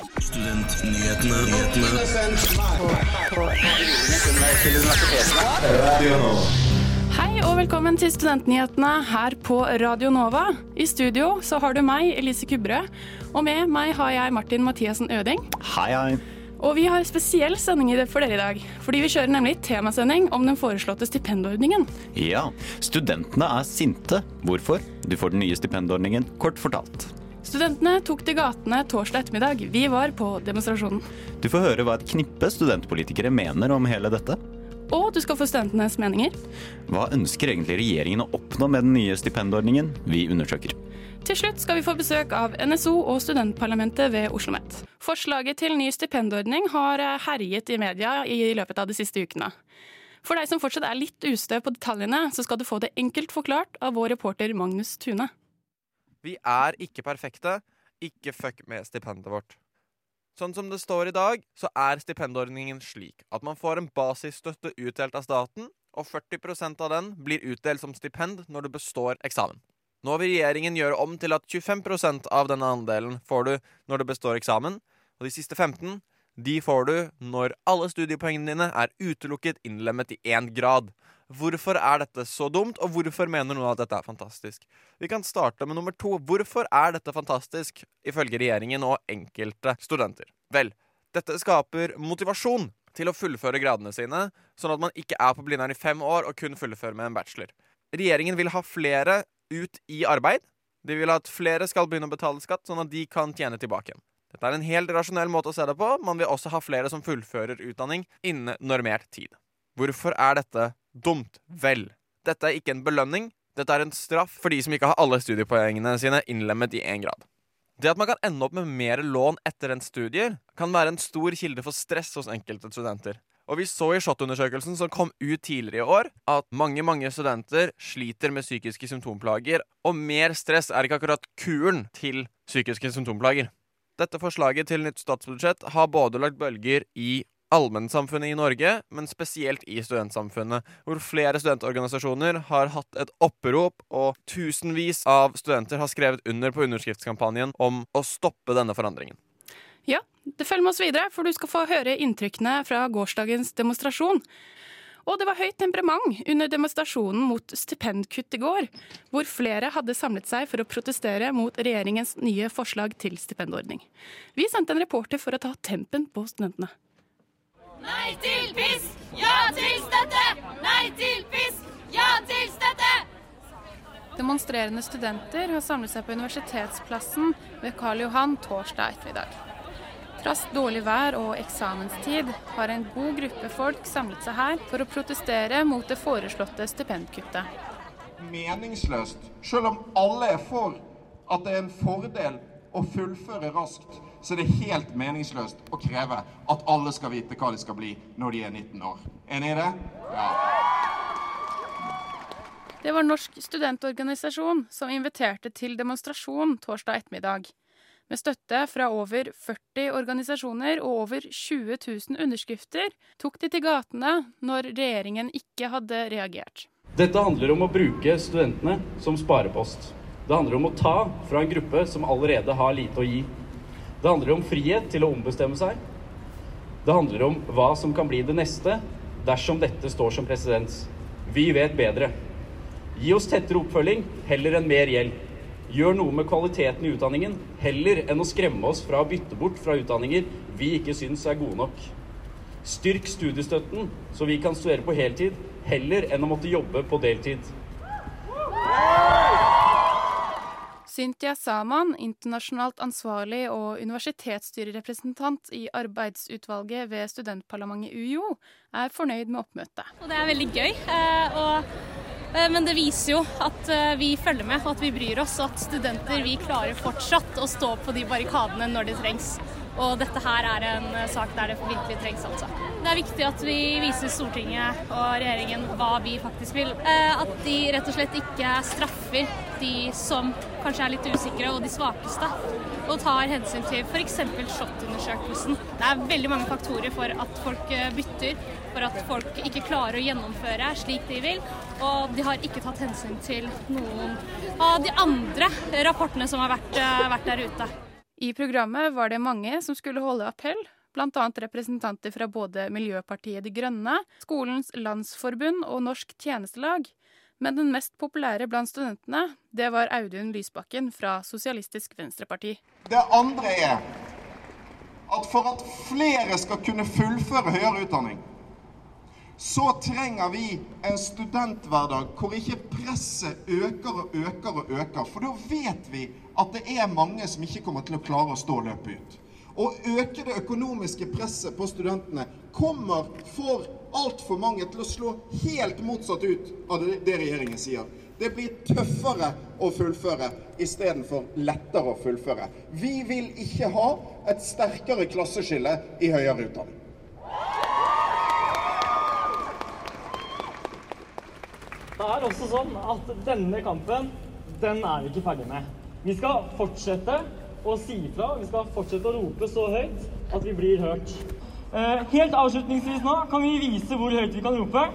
Hei og velkommen til Studentnyhetene her på Radio Nova. I studio så har du meg, Elise Kubrø, og med meg har jeg Martin Mathiassen Øding. Hei, hei. Og vi har spesiell sending for dere i dag, fordi vi kjører nemlig temasending om den foreslåtte stipendordningen. Ja, studentene er sinte. Hvorfor? Du får den nye stipendordningen kort fortalt. Studentene tok til gatene torsdag ettermiddag. Vi var på demonstrasjonen. Du får høre hva et knippe studentpolitikere mener om hele dette. Og du skal få studentenes meninger. Hva ønsker egentlig regjeringen å oppnå med den nye stipendordningen? Vi undersøker. Til slutt skal vi få besøk av NSO og studentparlamentet ved Oslo OsloMet. Forslaget til ny stipendordning har herjet i media i løpet av de siste ukene. For deg som fortsatt er litt ustø på detaljene, så skal du få det enkelt forklart av vår reporter Magnus Tune. Vi er ikke perfekte. Ikke fuck med stipendet vårt. Sånn som det står i dag, så er stipendordningen slik at man får en basisstøtte utdelt av staten, og 40% av den blir utdelt som stipend når du består eksamen. Nå vil regjeringen gjøre om til at 25% av denne andelen får du når du består eksamen, og de siste 15 de får du når alle studiepoengene dine er utelukket innlemmet i én grad. Hvorfor er dette så dumt, og hvorfor mener noen at dette er fantastisk? Vi kan starte med nummer to. Hvorfor er dette fantastisk, ifølge regjeringen og enkelte studenter? Vel, dette skaper motivasjon til å fullføre gradene sine, sånn at man ikke er på Blindern i fem år og kun fullfører med en bachelor. Regjeringen vil ha flere ut i arbeid. De vil at flere skal begynne å betale skatt, sånn at de kan tjene tilbake. Dette er en helt rasjonell måte å se det på. Man vil også ha flere som fullfører utdanning innen normert tid. Hvorfor er dette Dumt. Vel. Dette er ikke en belønning. Dette er en straff for de som ikke har alle studiepoengene sine innlemmet i én grad. Det at man kan ende opp med mer lån etter en studier, kan være en stor kilde for stress hos enkelte studenter. Og vi så i SHoT-undersøkelsen som kom ut tidligere i år, at mange mange studenter sliter med psykiske symptomplager, og mer stress er ikke akkurat kuren til psykiske symptomplager. Dette forslaget til nytt statsbudsjett har både lagt bølger i allmennsamfunnet i Norge, men spesielt i studentsamfunnet, hvor flere studentorganisasjoner har hatt et opprop, og tusenvis av studenter har skrevet under på underskriftskampanjen om å stoppe denne forandringen. Ja, det følger med oss videre, for du skal få høre inntrykkene fra gårsdagens demonstrasjon. Og det var høyt temperament under demonstrasjonen mot stipendkutt i går, hvor flere hadde samlet seg for å protestere mot regjeringens nye forslag til stipendordning. Vi sendte en reporter for å ta tempen på studentene. Nei til pisk! Ja til støtte! Nei til pisk! Ja til støtte! Demonstrerende studenter har samlet seg på Universitetsplassen ved Karl Johan torsdag ettermiddag. Trass dårlig vær og eksamenstid har en god gruppe folk samlet seg her for å protestere mot det foreslåtte stipendkuttet. Meningsløst, selv om alle er for at det er en fordel å fullføre raskt så det er helt meningsløst å kreve at alle skal vite hva de skal bli når de er 19 år. Enig i det? Ja. Det var Norsk studentorganisasjon som inviterte til demonstrasjon torsdag ettermiddag. Med støtte fra over 40 organisasjoner og over 20 000 underskrifter tok de til gatene når regjeringen ikke hadde reagert. Dette handler om å bruke studentene som sparepost. Det handler om å ta fra en gruppe som allerede har lite å gi. Det handler om frihet til å ombestemme seg. Det handler om hva som kan bli det neste dersom dette står som presedens. Vi vet bedre. Gi oss tettere oppfølging heller enn mer gjeld. Gjør noe med kvaliteten i utdanningen heller enn å skremme oss fra å bytte bort fra utdanninger vi ikke syns er gode nok. Styrk studiestøtten så vi kan studere på heltid heller enn å måtte jobbe på deltid. Cynthia Saman, internasjonalt ansvarlig og universitetsstyrerepresentant i arbeidsutvalget ved studentparlamentet UiO, er fornøyd med oppmøtet. Og det er veldig gøy. Eh, og, eh, men det viser jo at eh, vi følger med, at vi bryr oss, og at studenter vi klarer fortsatt å stå på de barrikadene når det trengs. Og dette her er en sak der det virkelig trengs, altså. Det er viktig at vi viser Stortinget og regjeringen hva vi faktisk vil. At de rett og slett ikke straffer de som kanskje er litt usikre, og de svakeste. Og tar hensyn til f.eks. SHoT-undersøkelsen. Det er veldig mange faktorer for at folk eh, bytter, for at folk ikke klarer å gjennomføre slik de vil. Og de har ikke tatt hensyn til noen av de andre rapportene som har vært, eh, vært der ute. I programmet var det mange som skulle holde appell, bl.a. representanter fra både Miljøpartiet De Grønne, Skolens Landsforbund og Norsk Tjenestelag. Men den mest populære blant studentene, det var Audun Lysbakken fra Sosialistisk Venstreparti. Det andre er at for at flere skal kunne fullføre høyere utdanning, så trenger vi en studenthverdag hvor ikke presset øker og øker og øker. For da vet vi at det er mange som ikke kommer til å klare å stå løpet ut. Å øke det økonomiske presset på studentene kommer for altfor mange til å slå helt motsatt ut av det regjeringen sier. Det blir tøffere å fullføre istedenfor lettere å fullføre. Vi vil ikke ha et sterkere klasseskille i høyere utdanning. Det er også sånn at denne kampen, den er vi ikke ferdig med. Vi skal fortsette å si ifra. vi skal fortsette å rope så høyt at vi blir hørt. Eh, helt avslutningsvis nå kan vi vise hvor høyt vi kan rope.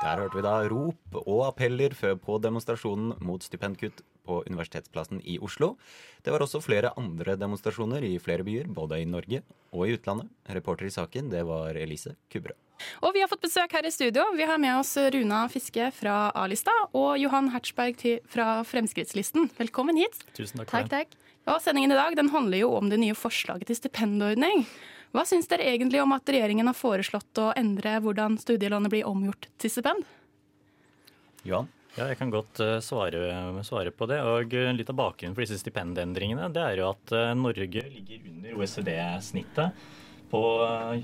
Der hørte vi da rop og appeller før på demonstrasjonen mot stipendkutt på Universitetsplassen i Oslo. Det var også flere andre demonstrasjoner i flere byer, både i Norge og i utlandet. Reporter i saken, det var Elise Kubrø. Og vi har fått besøk her i studio. Vi har med oss Runa Fiske fra A-lista og Johan Hertzberg fra Fremskrittslisten. Velkommen hit. Tusen takk takk, takk. Og Sendingen i dag den handler jo om det nye forslaget til stipendordning. Hva syns dere egentlig om at regjeringen har foreslått å endre hvordan studielånet blir omgjort til stipend? Johan? Ja, jeg kan godt uh, svare, svare, på det. Og uh, Litt av bakgrunnen for disse stipendendringene det er jo at uh, Norge ligger under OECD-snittet på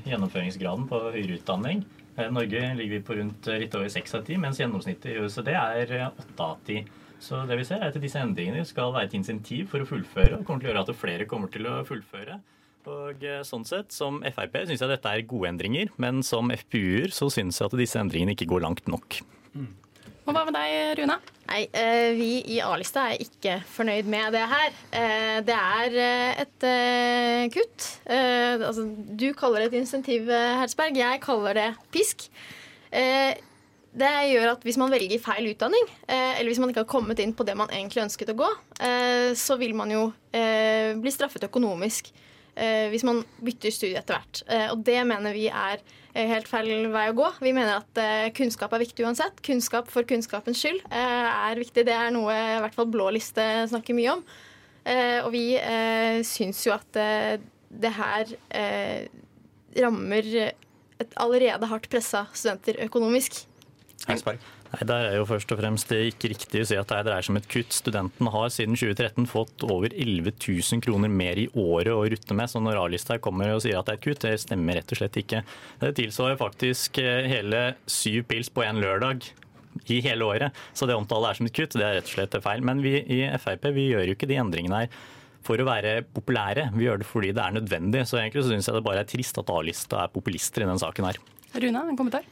gjennomføringsgraden på høyere utdanning. Norge ligger vi på rundt litt over 6 av 10, mens gjennomsnittet i OECD er 8 av 10. Så det vi ser er at disse endringene skal være et insentiv for å fullføre, og kommer til å gjøre at flere kommer til å fullføre. Og eh, sånn sett, Som Frp syns jeg dette er gode endringer, men som FPU-er så syns jeg at disse endringene ikke går langt nok. Mm. Og Hva med deg, Runa? Nei, eh, Vi i A-lista er ikke fornøyd med det her. Eh, det er et kutt. Altså, du kaller det et insentiv, Hertzberg. Jeg kaller det pisk. Det gjør at hvis man velger feil utdanning, eller hvis man ikke har kommet inn på det man egentlig ønsket å gå, så vil man jo bli straffet økonomisk eh, hvis man bytter studie etter hvert. Eh, og det mener vi er eh, helt feil vei å gå. Vi mener at eh, kunnskap er viktig uansett. Kunnskap for kunnskapens skyld eh, er viktig. Det er noe i hvert fall Blå liste snakker mye om. Eh, og vi eh, syns jo at det her rammer et allerede hardt pressa studenter økonomisk. Hengsberg. Nei, Det er jo først og fremst ikke riktig å si at det dreier seg om et kutt. Studenten har siden 2013 fått over 11 000 kroner mer i året å rutte med. Så når A-lista kommer og sier at det er et kutt, det stemmer rett og slett ikke. Det tilsvarer faktisk eh, hele syv pils på en lørdag i hele året. Så det omtale er som et kutt, det er rett og slett feil. Men vi i Frp vi gjør jo ikke de endringene her for å være populære. Vi gjør det fordi det er nødvendig. Så egentlig syns jeg det bare er trist at A-lista er populister i denne saken her. Runa, en kommentar?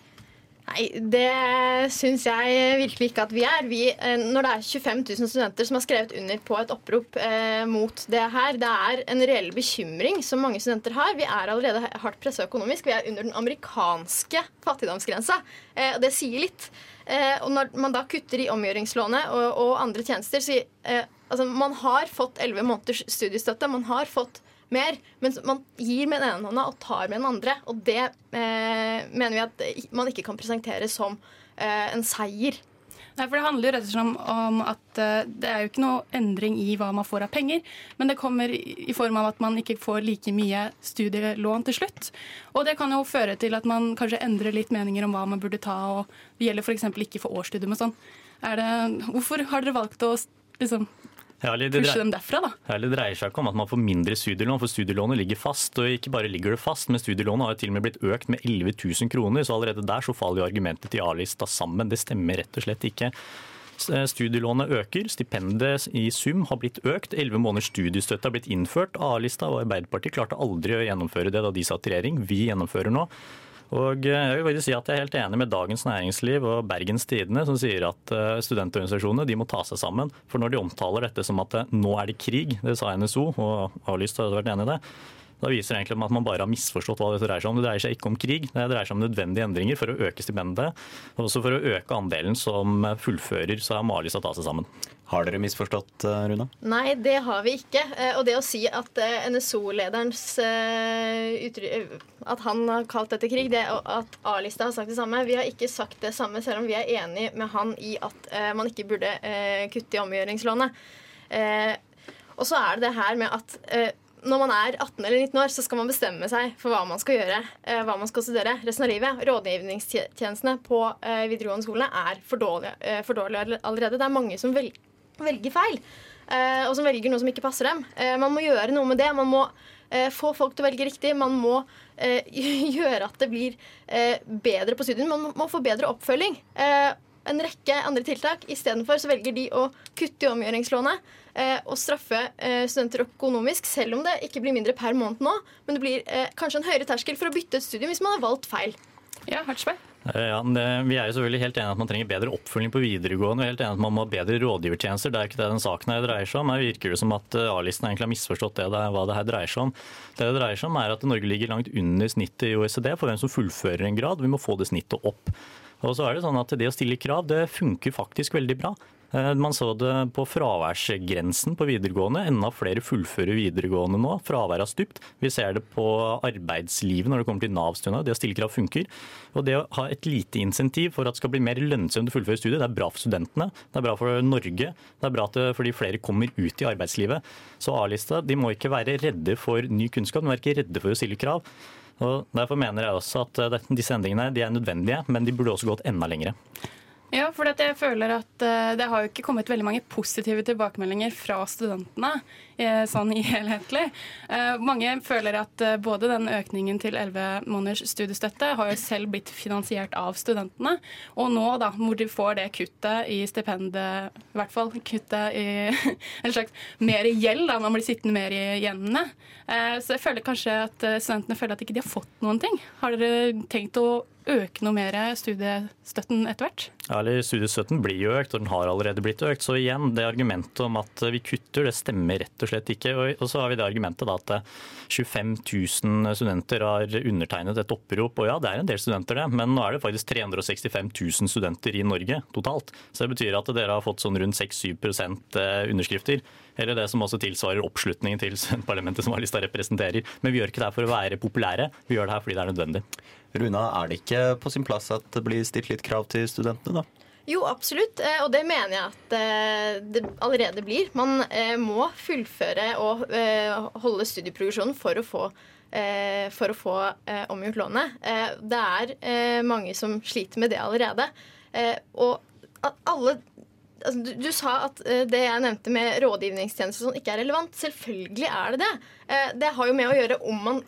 Nei, det syns jeg virkelig ikke at vi er. Vi, eh, når det er 25 000 studenter som har skrevet under på et opprop eh, mot det her, det er en reell bekymring som mange studenter har. Vi er allerede hardt pressa økonomisk. Vi er under den amerikanske fattigdomsgrensa. Eh, og det sier litt. Eh, og når man da kutter i omgjøringslånet og, og andre tjenester, så eh, altså, Man har fått 11 måneders studiestøtte. Man har fått mer. Men man gir med den ene hånda og tar med den andre. Og det eh, mener vi at man ikke kan presentere som eh, en seier. Nei, for Det handler jo rett og slett om at uh, det er jo ikke noe endring i hva man får av penger, men det kommer i form av at man ikke får like mye studielån til slutt. Og det kan jo føre til at man kanskje endrer litt meninger om hva man burde ta, og det gjelder f.eks. ikke for årsstudium og sånn. Hvorfor har dere valgt å liksom det, pushe dem derfra, da. Ja, det dreier seg ikke om at man får mindre studielån, for studielånet ligger fast. Og ikke bare ligger det fast, men studielånet har jo til og med blitt økt med 11 000 kroner, så allerede der så faller jo argumentet til A-lista sammen. Det stemmer rett og slett ikke. Eh, studielånet øker, stipendet i sum har blitt økt, elleve måneders studiestøtte har blitt innført. A-lista og Arbeiderpartiet klarte aldri å gjennomføre det da de satt i regjering. Vi gjennomfører nå. Og eh, jeg vil bare si at jeg er helt enig med Dagens Næringsliv og Bergens Tidende, som sier at eh, studentorganisasjonene de må ta seg sammen. For når de omtaler dette som at eh, nå er det krig, det sa NSO, og Avlyst har vært enig i det, Da viser det egentlig at man bare har misforstått hva dette dreier seg om. Det dreier seg ikke om krig, det dreier seg om nødvendige endringer for å øke stipendet, og også for å øke andelen som fullfører, så har Mali satt av seg sammen. Har dere misforstått, eh, Runa? Nei, det har vi ikke. Eh, Og det å si at eh, NSO-lederens At han har kalt dette krig, det, og at A-lista har sagt det samme Vi har ikke sagt det samme, selv om vi er enig med han i at man ikke burde kutte i omgjøringslånet. Eh, og så er det det her med at når man er 18 eller 19 år, så skal man bestemme seg for hva man skal gjøre. Eh, hva man skal studere resten av livet. Rådgivningstjenestene på eh, videregående skolene er for dårlige, eh, for dårlige allerede. Det er mange som velger feil, og som velger noe som ikke passer dem. Man må gjøre noe med det. Man må få folk til å velge riktig. Man må gjøre at det blir bedre på studiene. Man må få bedre oppfølging. Eh, en rekke andre tiltak. Istedenfor så velger de å kutte i omgjøringslånet eh, og straffe eh, studenter økonomisk, selv om det ikke blir mindre per måned nå. Men det blir eh, kanskje en høyere terskel for å bytte et studium hvis man har valgt feil. Ja, Hertzberg? Eh, Ja, det, Vi er jo selvfølgelig helt enige at man trenger bedre oppfølging på videregående. og helt enige at man må ha bedre rådgivertjenester. Det er ikke det den saken her dreier seg om. Her virker det som at eh, A-listen egentlig har misforstått det, det, hva det her dreier seg om. Det det dreier seg om er at Norge ligger langt under snittet i OECD for hvem som fullfører en grad. Vi må få det snittet opp. Og så er Det sånn at det å stille krav det funker faktisk veldig bra. Eh, Man så det på fraværsgrensen på videregående. Enda flere fullfører videregående nå. Fraværet har stupt. Vi ser det på arbeidslivet når det kommer til Nav-stønad. Det å stille krav funker. Og det å ha et lite insentiv for at det skal bli mer lønnsomt å fullføre studiet, det er bra for studentene. Det er bra for Norge. Det er bra fordi flere kommer ut i arbeidslivet. Så A-lista de må ikke være redde for ny kunnskap, de må ikke redde for å stille krav. Og Derfor mener jeg også at eh, disse endringene er nødvendige, men de burde også gått enda lengre. Ja, for jeg føler at eh, det har jo ikke kommet veldig mange positive tilbakemeldinger fra studentene. eh, Sånn i helhetlig. Eh, Mange føler at både den økningen til 11 måneders studiestøtte har jo selv blitt finansiert av studentene. Og nå, da, hvor de får det kuttet i stipendet, i hvert fall kuttet i en slags mer gjeld, da, man blir sittende mer i. Eh, Så jeg føler kanskje at studentene føler at ikke de har fått noen ting. Har dere tenkt å øke noe mer studiestøtten etter hvert? Ja, eller Studiestøtten blir jo økt, og den har allerede blitt økt. Så igjen, det argumentet om at vi kutter, det stemmer rett og slett ikke. Og så har vi det argumentet da at 25 000 studenter har undertegnet et opprop. Og ja, det er en del studenter det, men nå er det faktisk 365 000 studenter i Norge totalt. Så det betyr at dere har fått sånn rundt 6-7 underskrifter. Eller det som også tilsvarer oppslutningen til parlamentet som A-lista representerer. Men vi gjør ikke det her for å være populære, vi gjør det her fordi det er nødvendig. Runa, er det ikke på sin plass at det blir stilt litt krav til studentene, da? Jo, absolutt, eh, og det mener jeg at eh, det allerede blir. Man eh, må fullføre og holde studieprogresjonen for å få, for å få omgjort lånet. Det er mange som sliter med det allerede. Og alle altså, du, du sa at eh, det jeg nevnte med rådgivningstjenester og sånn, ikke er relevant. Selvfølgelig er det det. Eh, det har jo med å gjøre om man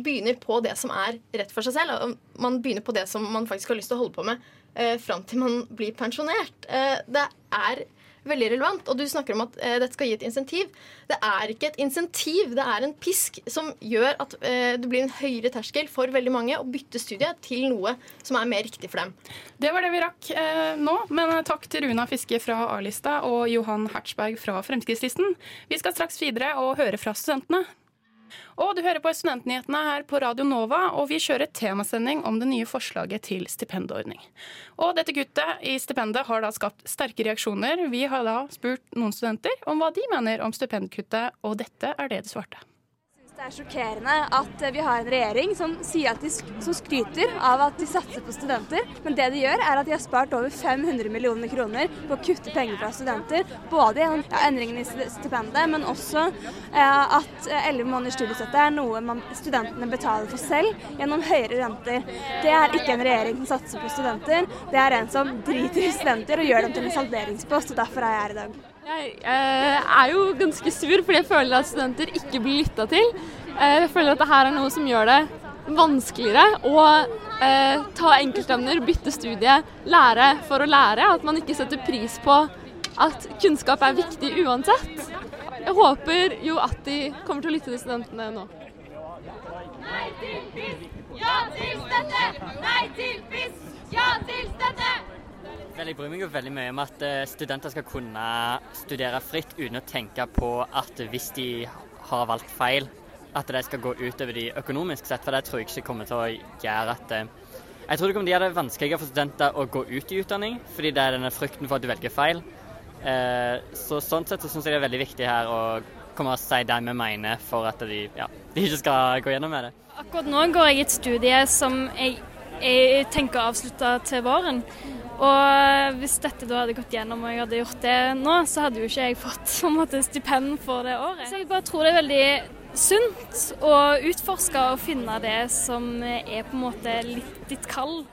begynner på det som er rett for seg selv. og man begynner på det som man faktisk har lyst til å holde på med eh, fram til man blir pensjonert. Eh, det er veldig relevant. Og du snakker om at eh, dette skal gi et insentiv. Det er ikke et insentiv, det er en pisk som gjør at eh, det blir en høyere terskel for veldig mange å bytte studie til noe som er mer riktig for dem. Det var det vi rakk eh, nå, men takk til Runa Fiske fra A-lista og Johan Hertzberg fra Fremskrittslisten. Vi skal straks videre og høre fra studentene. Og du hører på Studentnyhetene her på Radio Nova, og vi kjører temasending om det nye forslaget til stipendordning. Og dette kuttet i stipendet har da skapt sterke reaksjoner. Vi har da spurt noen studenter om hva de mener om stipendkuttet, og dette er det de svarte. Det er sjokkerende at vi har en regjering som, sier at de, som skryter av at de satser på studenter, men det de gjør er at de har spart over 500 millioner kroner på å kutte penger fra studenter. Både gjennom ja, endringene i sti- stipendet, men også eh, at elleve 11 måneders studiestøtte er noe man, studentene betaler for selv gjennom høyere renter. Det er ikke en regjering som satser på studenter, det er en som driter i studenter og gjør dem til en salderingspost, og derfor er jeg her i dag. Jeg eh, er jo ganske sur fordi jeg føler at studenter ikke blir lytta til. Eh, jeg føler at det her er noe som gjør det vanskeligere å eh, ta enkeltemner, bytte studie, lære for å lære. At man ikke setter pris på at kunnskap er viktig uansett. Jeg håper jo at de kommer til å lytte til studentene nå. Nei til fisk, ja til støtte! Nei til fisk, ja til støtte! Jeg bryr meg jo veldig mye om at eh, studenter skal kunne studere fritt uten å tenke på at hvis de har valgt feil, at det skal gå utover de økonomisk sett, for det tror jeg ikke kommer til å gjøre at eh, Jeg tror det kommer til å gjøre det vanskeligere for studenter å gå ut i utdanning, fordi det er denne frykten for at du velger feil. Eh, så sånn sett så syns jeg det er veldig viktig her å komme og si det vi mener, for at de, ja, de ikke skal gå gjennom med det. Akkurat nå går jeg i et studie som jeg, jeg tenker å avslutte til våren. Og hvis dette da hadde gått gjennom og jeg hadde gjort det nå, så hadde jo ikke jeg fått på en måte, stipend for det året. Så jeg bare tror det er veldig sunt å utforske og finne det som er på en måte litt ditt kall.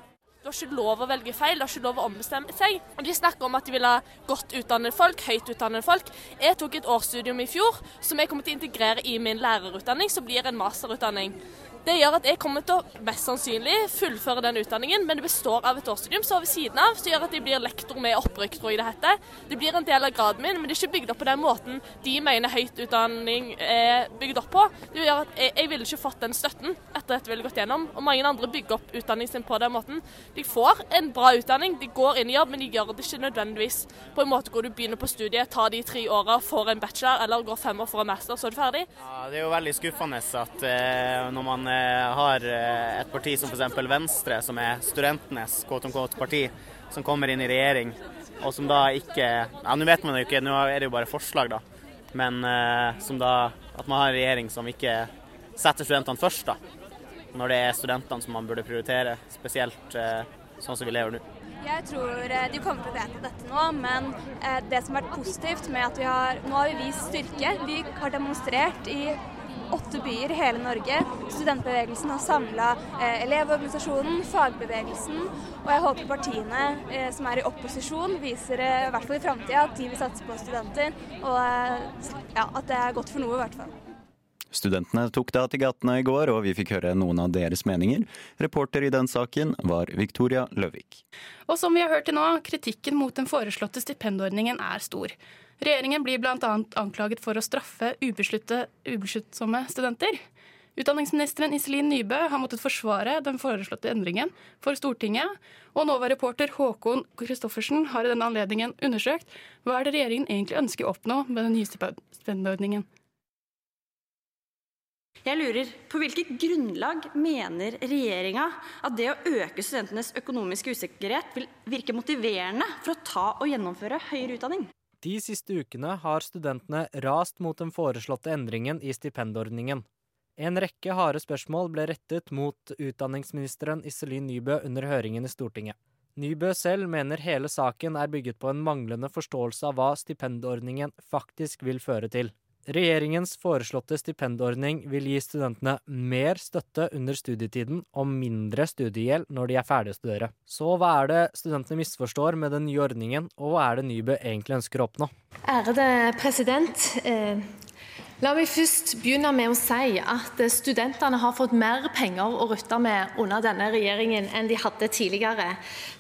Du har ikke lov å velge feil, du har ikke lov å ombestemme seg. Og De snakker om at de vil ha godt utdannede folk, høyt utdannede folk. Jeg tok et årsstudium i fjor som jeg kommer til å integrere i min lærerutdanning, som blir en masterutdanning. Det gjør at jeg kommer til å mest sannsynlig fullføre den utdanningen, men det består av et årsstudium som ved siden av, som gjør at jeg blir lektor med opprykk, tror jeg det heter. Det blir en del av graden min, men det er ikke bygd opp på den måten de mener høyt utdanning er bygd opp på. Det gjør at jeg, jeg ville ikke fått den støtten etter at jeg ville gått gjennom, og mange andre bygger opp utdanningen sin på den måten. De får en bra utdanning, de går inn i jobb, men de gjør det ikke nødvendigvis på en måte hvor du begynner på studiet, tar de tre åra, får en bachelor, eller går fem år for en master, så er du ferdig. Ja, det er jo veldig skuffende at eh, når man eh, har eh, et parti som f.eks. Venstre, som er studentenes parti, som kommer inn i regjering, og som da ikke Ja, nå vet man jo ikke, nå er det jo bare forslag, da. Men eh, som da At man har en regjering som ikke setter studentene først, da. Når det er studentene som man burde prioritere, spesielt eh, sånn som vi lever nå. Jeg tror eh, de kommer til å vedta dette nå, men eh, det som har vært positivt med at vi har Nå har vi vist styrke. Vi har demonstrert i åtte byer i hele Norge. Studentbevegelsen har samla eh, Elevorganisasjonen, fagbevegelsen, og jeg håper partiene eh, som er i opposisjon viser, eh, i hvert fall i framtida, at de vil satse på studenter, og eh, ja, at det er godt for noe, i hvert fall. Studentene tok da til gatene i går, og vi fikk høre noen av deres meninger. Reporter i den saken var Victoria Løvik. Og som vi har hørt til nå, kritikken mot den foreslåtte stipendordningen er stor. Regjeringen blir bl.a. anklaget for å straffe ubesluttsomme studenter. Utdanningsministeren Iselin Nybø har måttet forsvare den foreslåtte endringen for Stortinget, og NOVA-reporter Håkon Christoffersen har i denne anledningen undersøkt hva er det regjeringen egentlig ønsker å oppnå med den nye stipendordningen. Jeg lurer på hvilket grunnlag mener regjeringa at det å øke studentenes økonomiske usikkerhet vil virke motiverende for å ta og gjennomføre høyere utdanning? De siste ukene har studentene rast mot den foreslåtte endringen i stipendordningen. En rekke harde spørsmål ble rettet mot utdanningsministeren Iselin Nybø under høringen i Stortinget. Nybø selv mener hele saken er bygget på en manglende forståelse av hva stipendordningen faktisk vil føre til. Regjeringens foreslåtte stipendordning vil gi studentene mer støtte under studietiden og mindre studiegjeld når de er ferdig å studere. Så hva er det studentene misforstår med den nye ordningen, og hva er det Nybø egentlig ønsker å oppnå? Ærede president. Eh, La meg først begynne med å si at studentene har fått mer penger å rutte med under denne regjeringen enn de hadde tidligere.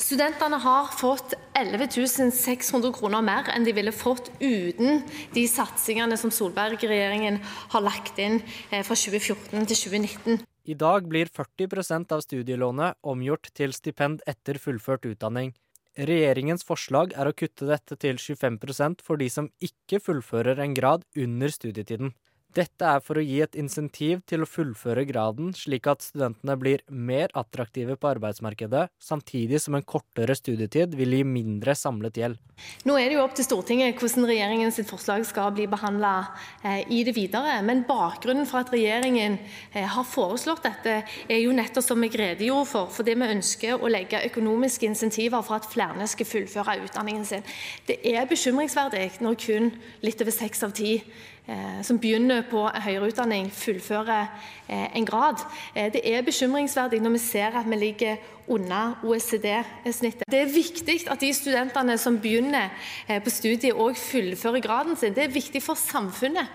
Studentene har fått 11 600 kroner mer enn de ville fått uten de satsingene som Solberg-regjeringen har lagt inn eh, fra 2014 til 2019. I dag blir 40% av studielånet omgjort til stipend etter fullført utdanning. Regjeringens forslag er å kutte dette til 25% for de som ikke fullfører en grad under studietiden. Dette er for å gi et insentiv til å fullføre graden, slik at studentene blir mer attraktive på arbeidsmarkedet, samtidig som en kortere studietid vil gi mindre samlet gjeld. Nå er det jo opp til Stortinget hvordan regjeringens forslag skal bli behandla eh, i det videre. Men bakgrunnen for at regjeringen eh, har foreslått dette, er jo nettopp som jeg redegjorde for, fordi vi ønsker å legge økonomiske insentiver for at flere skal fullføre utdanningen sin. Det er bekymringsverdig når kun litt over seks av ti som begynner på høyere utdanning, fullfører eh, en grad. Eh, det er bekymringsverdig når vi ser at vi ligger under OECD-snittet. Det er viktig at de studentene som begynner på studiet, òg fullfører graden sin. Det er viktig for samfunnet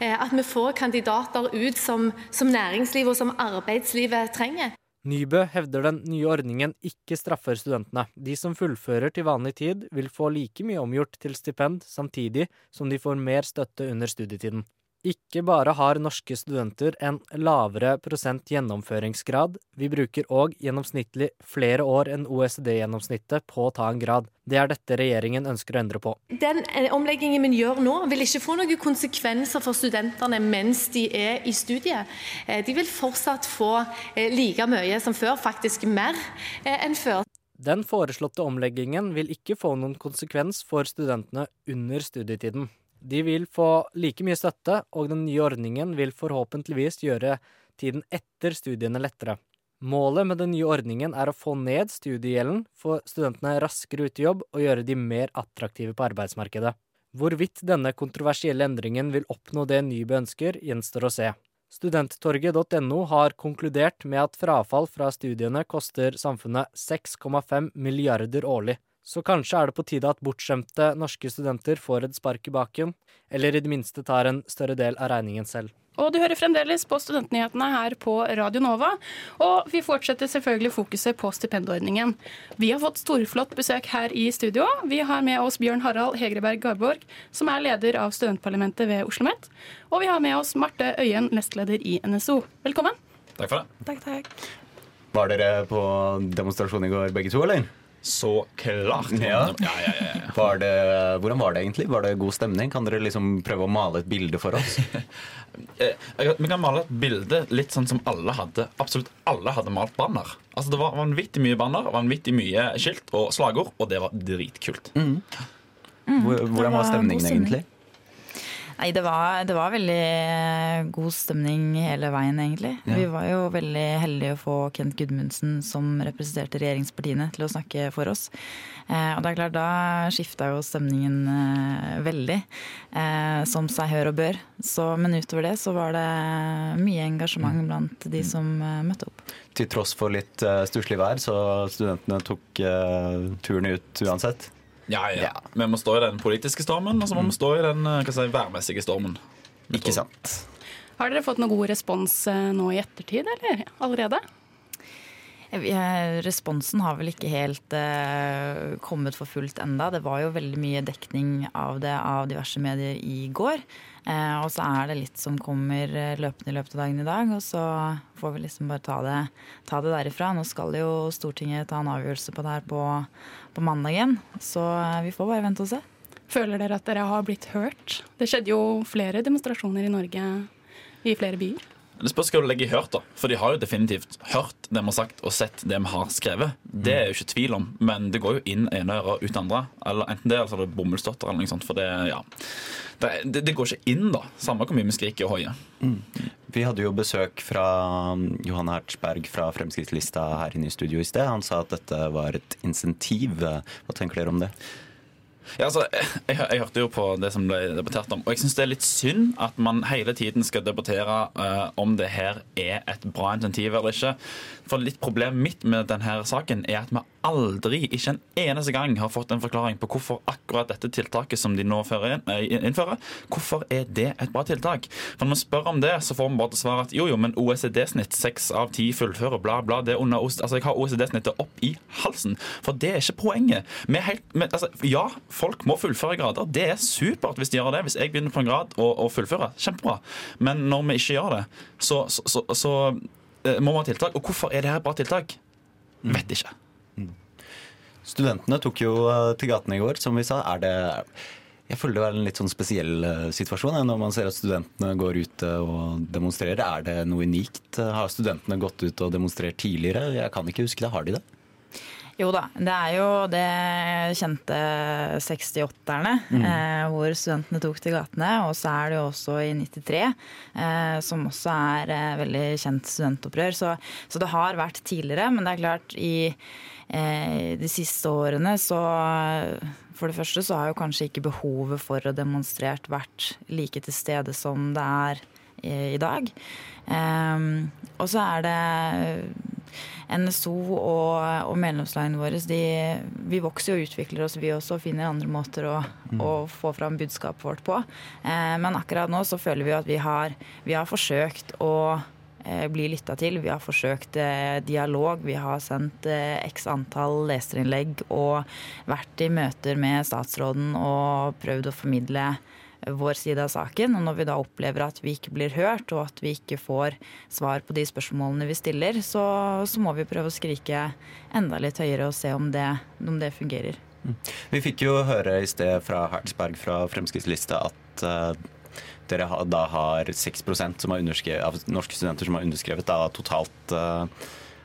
at vi får kandidater ut som, som næringslivet og som arbeidslivet trenger. Nybø hevder den nye ordningen ikke straffer studentene. De som fullfører til vanlig tid, vil få like mye omgjort til stipend, samtidig som de får mer støtte under studietiden. Ikke bare har norske studenter en lavere prosent gjennomføringsgrad, vi bruker òg gjennomsnittlig flere år enn OECD-gjennomsnittet på å ta en grad. Det er dette regjeringen ønsker å endre på. Den eh, omleggingen vi gjør nå, vil ikke få noen konsekvenser for studentene mens de er i studiet. Eh, De vil fortsatt få eh, like mye som før, faktisk mer enn før. Den foreslåtte omleggingen vil ikke få noen konsekvens for studentene under studietiden. De vil få like mye støtte, og den nye ordningen vil forhåpentligvis gjøre tiden etter studiene lettere. Målet med den nye ordningen er å få ned studiegjelden, få studentene raskere ut i jobb og gjøre de mer attraktive på arbeidsmarkedet. Hvorvidt denne kontroversielle endringen vil oppnå det Nybø ønsker, gjenstår å se. Studenttorget.no har konkludert med at frafall fra studiene koster samfunnet 6,5 milliarder årlig. Så kanskje er det på tide at bortskjemte norske studenter får et spark i baken, eller i det minste tar en større del av regningen selv. Og du hører fremdeles på Studentnyhetene her på Radio Nova. Og vi fortsetter selvfølgelig fokuset på stipendordningen. Vi har fått storflott besøk her i studio. Vi har med oss Bjørn Harald Hegreberg Garborg, som er leder av studentparlamentet ved Oslo OsloMet. Og vi har med oss Marte Øyen, nestleder i NSO. Velkommen. Takk for det. Takk, takk. Var dere på demonstrasjon i går begge to, eller? Så klart. Ja. Ja, ja, ja, ja. Var det, hvordan var det egentlig? Var det god stemning? Kan dere liksom prøve å male et bilde for oss? Eh, Vi kan male et bilde litt sånn som alle hadde Absolutt alle hadde malt banner. Altså Det var vanvittig mye banner, vanvittig mye skilt og slagord, og det var dritkult. Mm. Mm, Hvordan var var stemningen stemning. egentlig? Nei, det var, det var veldig eh, god stemning hele veien, egentlig. Ja. Vi var jo veldig heldige å få Kent Gudmundsen, som representerte regjeringspartiene, til å snakke for oss. Eh, og det er klart, da skifta jo stemningen eh, veldig, eh, som seg hør og bør. Så, men utover det så var det mye engasjement blant de som eh, møtte opp. Til tross for litt uh, stusslig vær, så studentene tok turen ut uansett. Ja, ja. Vi må stå i den politiske stormen, og så må vi stå i den eh, hva si, værmessige stormen. Ikke sant. Har dere fått noe god respons eh, nå i ettertid, eller allerede? Responsen har vel ikke helt eh, kommet for fullt enda. Det var jo veldig mye dekning av det av diverse medier i går. Eh, og så er det litt som kommer eh, løpende i løpet av dagen i dag. Og så får vi liksom bare ta det, ta det derifra. Nå skal jo Stortinget ta en avgjørelse på det her på, på mandagen. Så eh, vi får bare vente og se. Føler dere at dere har blitt hørt? Det skjedde jo flere demonstrasjoner i Norge i flere byer. Det spørs hva du legger i hørt, da. For de har jo definitivt hørt det vi har sagt, og sett det vi har skrevet. Det er jo ikke tvil om, men det går jo inn ene øret ut andre. Eller enten det, eller så er det bomullsdotter eller noe sånt. For det, ja. Det, det, det går ikke inn, da. Samme hvor mye vi skriker og hoier. Vi hadde jo besøk fra um, Johan Hertzberg fra Fremskrittslista her inne i studio i sted. Han sa at dette var et insentiv. Hva tenker dere om det? Ja, altså, jeg, jeg hørte jo på det som ble debattert om, og jeg syns det er litt synd at man hele tiden skal debattere uh, om det her er et bra insentiv eller ikke. For litt Problemet mitt med denne saken er at vi aldri, ikke en eneste gang, har fått en forklaring på hvorfor akkurat dette tiltaket som de nå inn, eh, innfører, hvorfor er det et bra tiltak? For Når vi spør om det, så får vi bare til svar at jo, jo, men OECD-snitt, seks av ti fullfører, bla, bla. det er under, altså Jeg har OECD-snittet opp i halsen. For det er ikke poenget. Vi er helt, men, altså, ja, folk må fullføre grader. Det er supert hvis de gjør det. Hvis jeg begynner på en grad og, og fullfører, kjempebra. Men når vi ikke gjør det, så, så, så, så eh, må vi ha tiltak. Og hvorfor er det her bra tiltak? Vet ikke. Studentene tok jo eh, til gatene i går, som vi sa. Er det jeg føler det er en litt sånn spesiell eh, situasjon når man ser at studentene går ut og demonstrerer. Er det noe unikt? Har studentene gått ut og demonstrert tidligere? Jeg kan ikke huske det. Har de det? Jo da, det er jo det kjente 68-erne, Mm. eh, hvor studentene tok til gatene. Og så er det jo også i 93, eh, som også er eh, veldig kjent studentopprør. Så, så det har vært tidligere, men det er klart i eh, de siste årene så For det første så har jo kanskje ikke behovet for å demonstrert vært like til stede som det er i, i dag. Eh, og så er det NSO og, og medlemslagene våre de, vi vokser og utvikler oss, vi også, og finner andre måter å, å få fram budskapet vårt på. Eh, men akkurat nå så føler vi at vi har, vi har forsøkt å eh, bli lytta til. Vi har forsøkt eh, dialog. Vi har sendt eh, x antall leserinnlegg og vært i møter med statsråden og prøvd å formidle vår side av saken. Og når vi da opplever at vi ikke blir hørt, og at vi ikke får svar på de spørsmålene vi stiller, så, så må vi prøve å skrike enda litt høyere og se om det, om det fungerer. Vi fikk jo høre i sted fra Hertzberg fra Fremskrittslista at uh, dere ha, da har 6% som av norske studenter som har underskrevet da, totalt uh,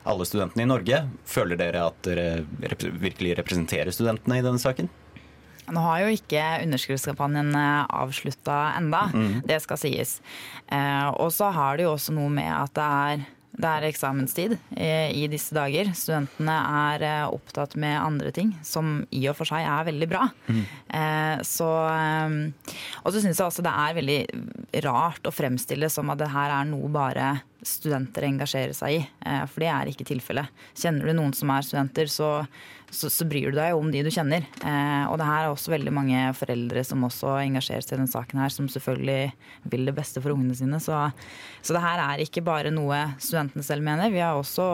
alle studentene i Norge. Føler dere at dere rep virkelig representerer studentene i denne saken? Nå har jo ikke underskriftskampanjen avslutta enda, mm. det skal sies. Eh, og så har det jo også noe med at det er det er eksamenstid i disse dager. Studentene er eh, opptatt med andre ting, som i og for seg er veldig bra. Mm. Så, eh, og så syns jeg også det er veldig rart å fremstille som at det her er noe bare studenter engasjerer seg i. For det er ikke tilfellet. Kjenner du noen som er studenter, så så, så, bryr du deg om de du kjenner. Eh, og det her er også veldig mange foreldre som også engasjerer seg i denne saken her, som selvfølgelig vil det beste for ungene sine. Så, så det her er ikke bare noe studentene selv mener. Vi har også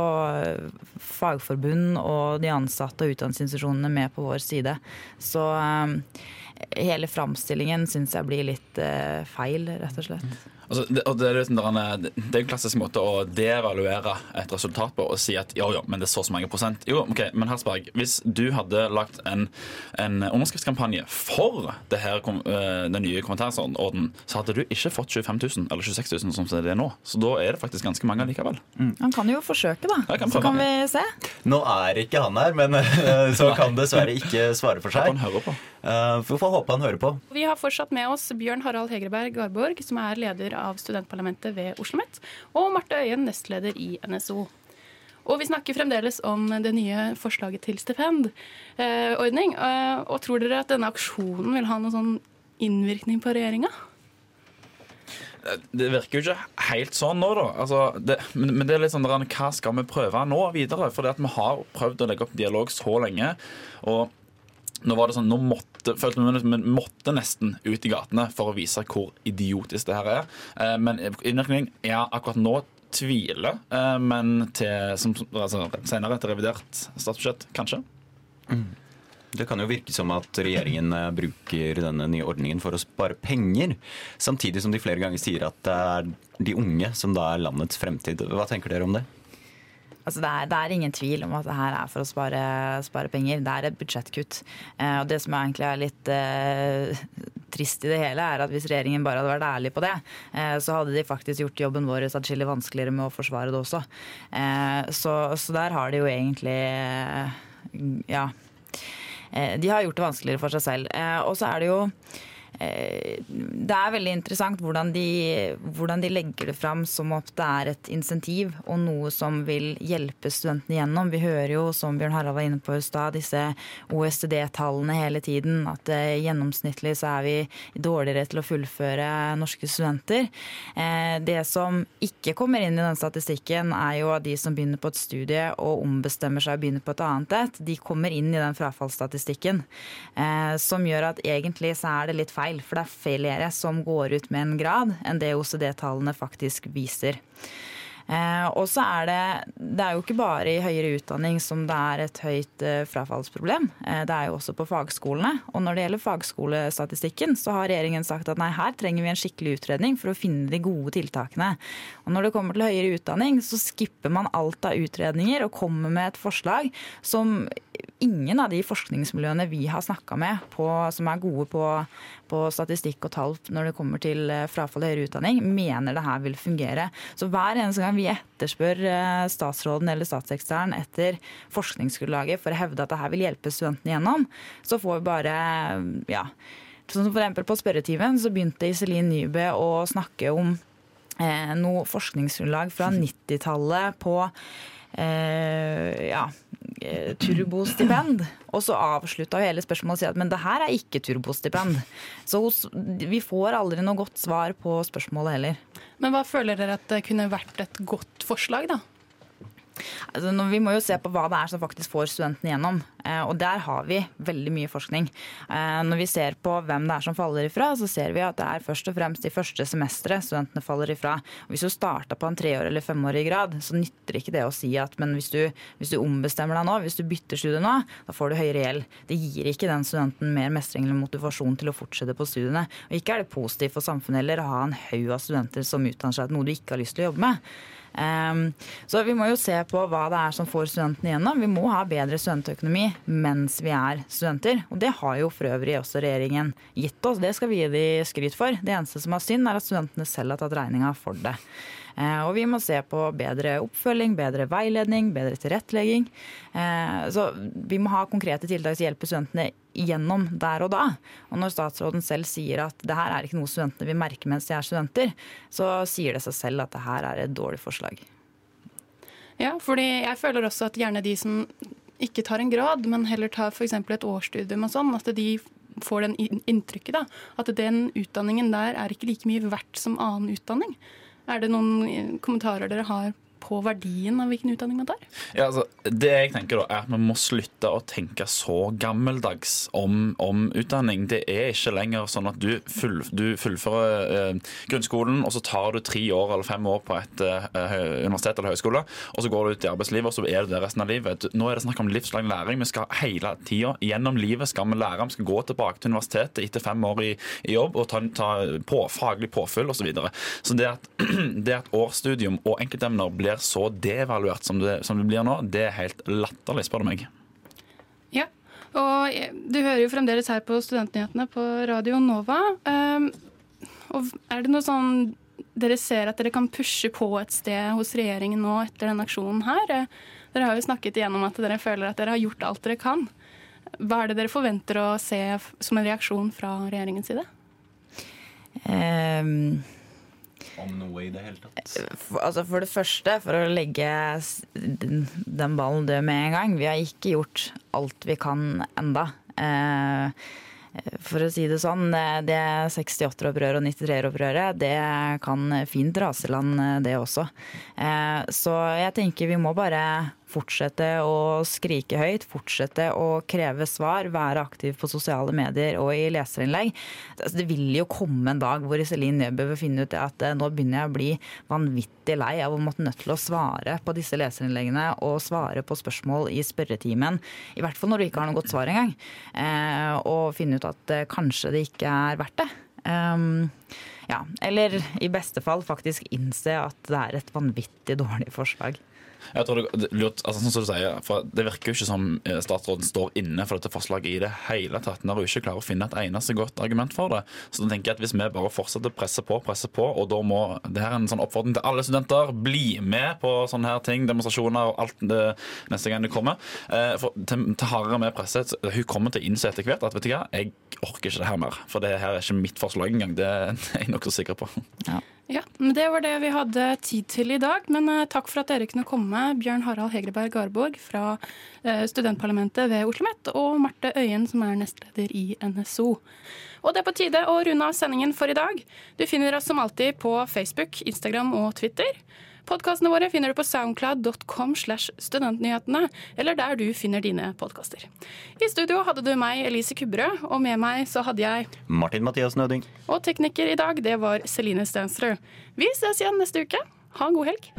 fagforbund og de ansatte og utdanningsinstitusjonene med på vår side. Så eh, hele framstillingen syns jeg blir litt eh, feil, rett og slett. Altså, det, og det, er liksom det, er en klassisk måte å devaluere et resultat på og si at jo, jo, men det er så så mange prosent. Jo, ok, men Hersberg, hvis du hadde lagt en, en underskriftskampanje for det her, eh, den nye kommentarorden, så hadde du ikke fått 25 000 eller 26 000 som det er nå. Så da er det faktisk ganske mange likevel. Mm. Han kan jo forsøke, da. Kan så kan vi se. Nå er ikke han her, men eh, så kan dessverre ikke svare for seg. Han hører på. Uh, vi får håpe han hører på. Vi har fortsatt med oss Bjørn Harald Hegerberg Garborg, som er leder av studentparlamentet ved Oslo OsloMet, og Marte Øyen, nestleder i NSO. Og vi snakker fremdeles om det nye forslaget til stipendordning. Eh, og tror dere at denne aksjonen vil ha noen sånn innvirkning på regjeringa? Det virker jo ikke helt sånn nå, da. Altså, det, men, men, det er litt sånn hva skal vi prøve nå videre? For vi har prøvd å legge opp dialog så lenge. Og nå var det sånn, nå måtte, følte vi måtte nesten ut i gatene for å vise hvor idiotisk det her er. Eh, men innvirkning ja, akkurat nå tviler, eh, men til, som, altså, senere til revidert statsbudsjett, kanskje. Mm. Det kan jo virke som at regjeringen eh, bruker denne nye ordningen for å spare penger, samtidig som de flere ganger sier at det er de unge som da er landets fremtid. Hva tenker dere om det? Altså det, er, det, er, ingen tvil om at det her er for å spare, spare penger. Det er et budsjettkutt. Eh, og det som egentlig er litt eh, trist i det hele, er at hvis regjeringen bare hadde vært ærlig på det, eh, så hadde de faktisk gjort jobben vår atskillig vanskeligere med å forsvare det også. Eh, så, så, der har de jo egentlig eh, Ja. Eh, de har gjort det vanskeligere for seg selv. og så er det jo det er veldig interessant hvordan de, hvordan de, legger det fram som om det er et insentiv og noe som vil hjelpe studentene gjennom. Vi hører jo, som Bjørn Harald var inne på i stad, disse OECD-tallene hele tiden. At uh, gjennomsnittlig så er vi dårligere til å fullføre norske studenter. Uh, det som ikke kommer inn i den statistikken, er jo at de som begynner på et studie og ombestemmer seg og begynner på et annet et, de kommer inn i den frafallsstatistikken. Som gjør at egentlig så er det litt feil, for det er flere som går ut med en grad enn det OCD-tallene faktisk viser. Eh, og så er det Det er jo ikke bare i høyere utdanning som det er et høyt eh, frafallsproblem. Eh, det er jo også på fagskolene. Og når det gjelder fagskolestatistikken, så har regjeringen sagt at nei, her trenger vi en skikkelig utredning for å finne de gode tiltakene. Og når det kommer til høyere utdanning, så skipper man alt av utredninger og kommer med et forslag som ingen av de forskningsmiljøene vi har snakka med på, som er gode på, på, statistikk og tall når det kommer til eh, frafall i høyere utdanning, mener det her vil fungere. Så hver eneste gang vi etterspør eh, statsråden eller statssekretæren etter forskningsgrunnlaget for å hevde at det her vil hjelpe studentene gjennom, så får vi bare ja. Sånn som for På spørretimen så begynte Iselin Nybø å snakke om eh, noe forskningsgrunnlag fra 90-tallet på eh, ja, eh, turbostipend. Og så avslutta hele spørsmålet og sa at men det her er ikke turbostipend. Så hos, vi får aldri noe godt svar på spørsmålet heller. Men hva føler dere at det kunne vært et godt forslag, da? Altså, vi må jo se på hva det er som faktisk får studentene gjennom. Eh, Og der har vi veldig mye forskning. Eh, Når vi ser på hvem det er som faller ifra, så ser vi at det er først og fremst i første semesteret studentene faller ifra. Hvis du starta på en treår- eller femårig grad, så nytter ikke det å si at men hvis du, hvis du ombestemmer deg nå, hvis du bytter studie nå, da får du høyere gjeld. Det gir ikke den studenten mer mestring eller motivasjon til å fortsette på studiene. Og ikke er det positivt for samfunnet heller å ha en haug av studenter som utdanner seg til noe du ikke har lyst til å jobbe med. Um, så vi må jo se på hva det er som får studentene igjennom. Vi må ha bedre studentøkonomi mens vi er studenter. Og det har jo for øvrig også regjeringen gitt oss. Det skal vi gi de skryt for. Det eneste som er synd, er at studentene selv har tatt regninga for det. Eh, Og vi må se på bedre oppfølging, bedre veiledning, bedre tilrettelegging. Eh, Så vi må ha konkrete tiltak som hjelper studentene gjennom der og da. Og når statsråden selv sier at det her er ikke noe studentene vil merke mens de er studenter, så sier det seg selv at det her er et dårlig forslag. Ja, fordi jeg føler også at gjerne de som ikke tar en grad, men heller tar f.eks. et årsstudium og sånn, at de får den inntrykket da, at den utdanningen der er ikke like mye verdt som annen utdanning. Er det noen kommentarer dere har på verdien av hvilken utdanning man tar? Ja, altså, det jeg tenker da er at Vi må slutte å tenke så gammeldags om, om utdanning. Det er ikke lenger sånn at du, full, du fullfører eh, grunnskolen, og så tar du tre år eller fem år på et eh, universitet eller høyskole, og så går du ut i arbeidslivet, og så er du det resten av livet. Nå er det snakk om livslang læring. Vi skal hele tida gjennom livet skal vi lære. Vi skal gå tilbake til universitetet etter fem år i, i jobb og ta, ta på, faglig påfyll osv. Så, videre. så det at, det at årsstudium og enkeltemner blir så devaluert som det, som det blir nå, det er helt latterlig, spør du meg. Ja, og du hører jo fremdeles her på Studentnyhetene på Radio Nova. Um, og er det noe sånn dere ser at dere kan pushe på et sted hos regjeringen nå etter denne aksjonen her? Eh, Dere har jo snakket igjennom at dere føler at dere har gjort alt dere kan. Hva er det dere forventer å se som en reaksjon fra regjeringens side? Um, Om noe i det hele tatt. For, altså for det første, for å legge den, ballen død med en gang. Vi har ikke gjort alt vi kan enda. Eh, for å si det sånn, eh, det 68-opprøret og 93-opprøret, det kan fint rase land, eh, det også. Eh, så jeg tenker vi må bare fortsette å skrike høyt, fortsette å kreve svar, være aktiv på sosiale medier og i leserinnlegg. Altså, det vil jo komme en dag hvor Iselin Nebø vil finne ut at eh, nå begynner jeg å bli vanvittig lei av å måtte nødt til å svare på disse leserinnleggene og svare på spørsmål i spørretimen. I hvert fall når du ikke har noe godt svar engang. Eh, og finne ut at eh, kanskje det ikke er verdt det. Um, ja, eller i beste fall faktisk innse at det er et vanvittig dårlig forslag. Jeg tror det, lurt, altså, sånn som du sier, for det virker jo ikke som eh, statsråden står inne for dette forslaget i det hele tatt. Når hun ikke klarer å finne et eneste godt argument for det. Så da tenker jeg at hvis vi bare fortsetter å presse på, presse på, og da må det her er en sånn oppfordring til alle studenter, bli med på sånne her ting, demonstrasjoner og alt det neste gang det kommer. Eh, For til, til hardere med presset, hun kommer til å innse etter hvert at vet du hva, jeg orker ikke det her mer. For det her er ikke mitt forslag engang. Det er jeg nokså sikker på. Ja, men Det var det vi hadde tid til i dag. Men eh, takk for at dere kunne komme, Bjørn Harald Hegreberg Garborg fra eh, studentparlamentet ved OsloMet, og Marte Øyen, som er nestleder i NSO. Og det er på tide å runde av sendingen for i dag. Du finner oss som alltid på Facebook, Instagram og Twitter. Podkastene våre finner du på soundcloud.com slash studentnyhetene, eller der du finner dine podkaster. I studio hadde du meg, Elise Kubberød, og med meg så hadde jeg Martin Mathias Nøding. Og tekniker i dag, det var Celine Stensrud. Vi ses igjen neste uke. Ha en god helg.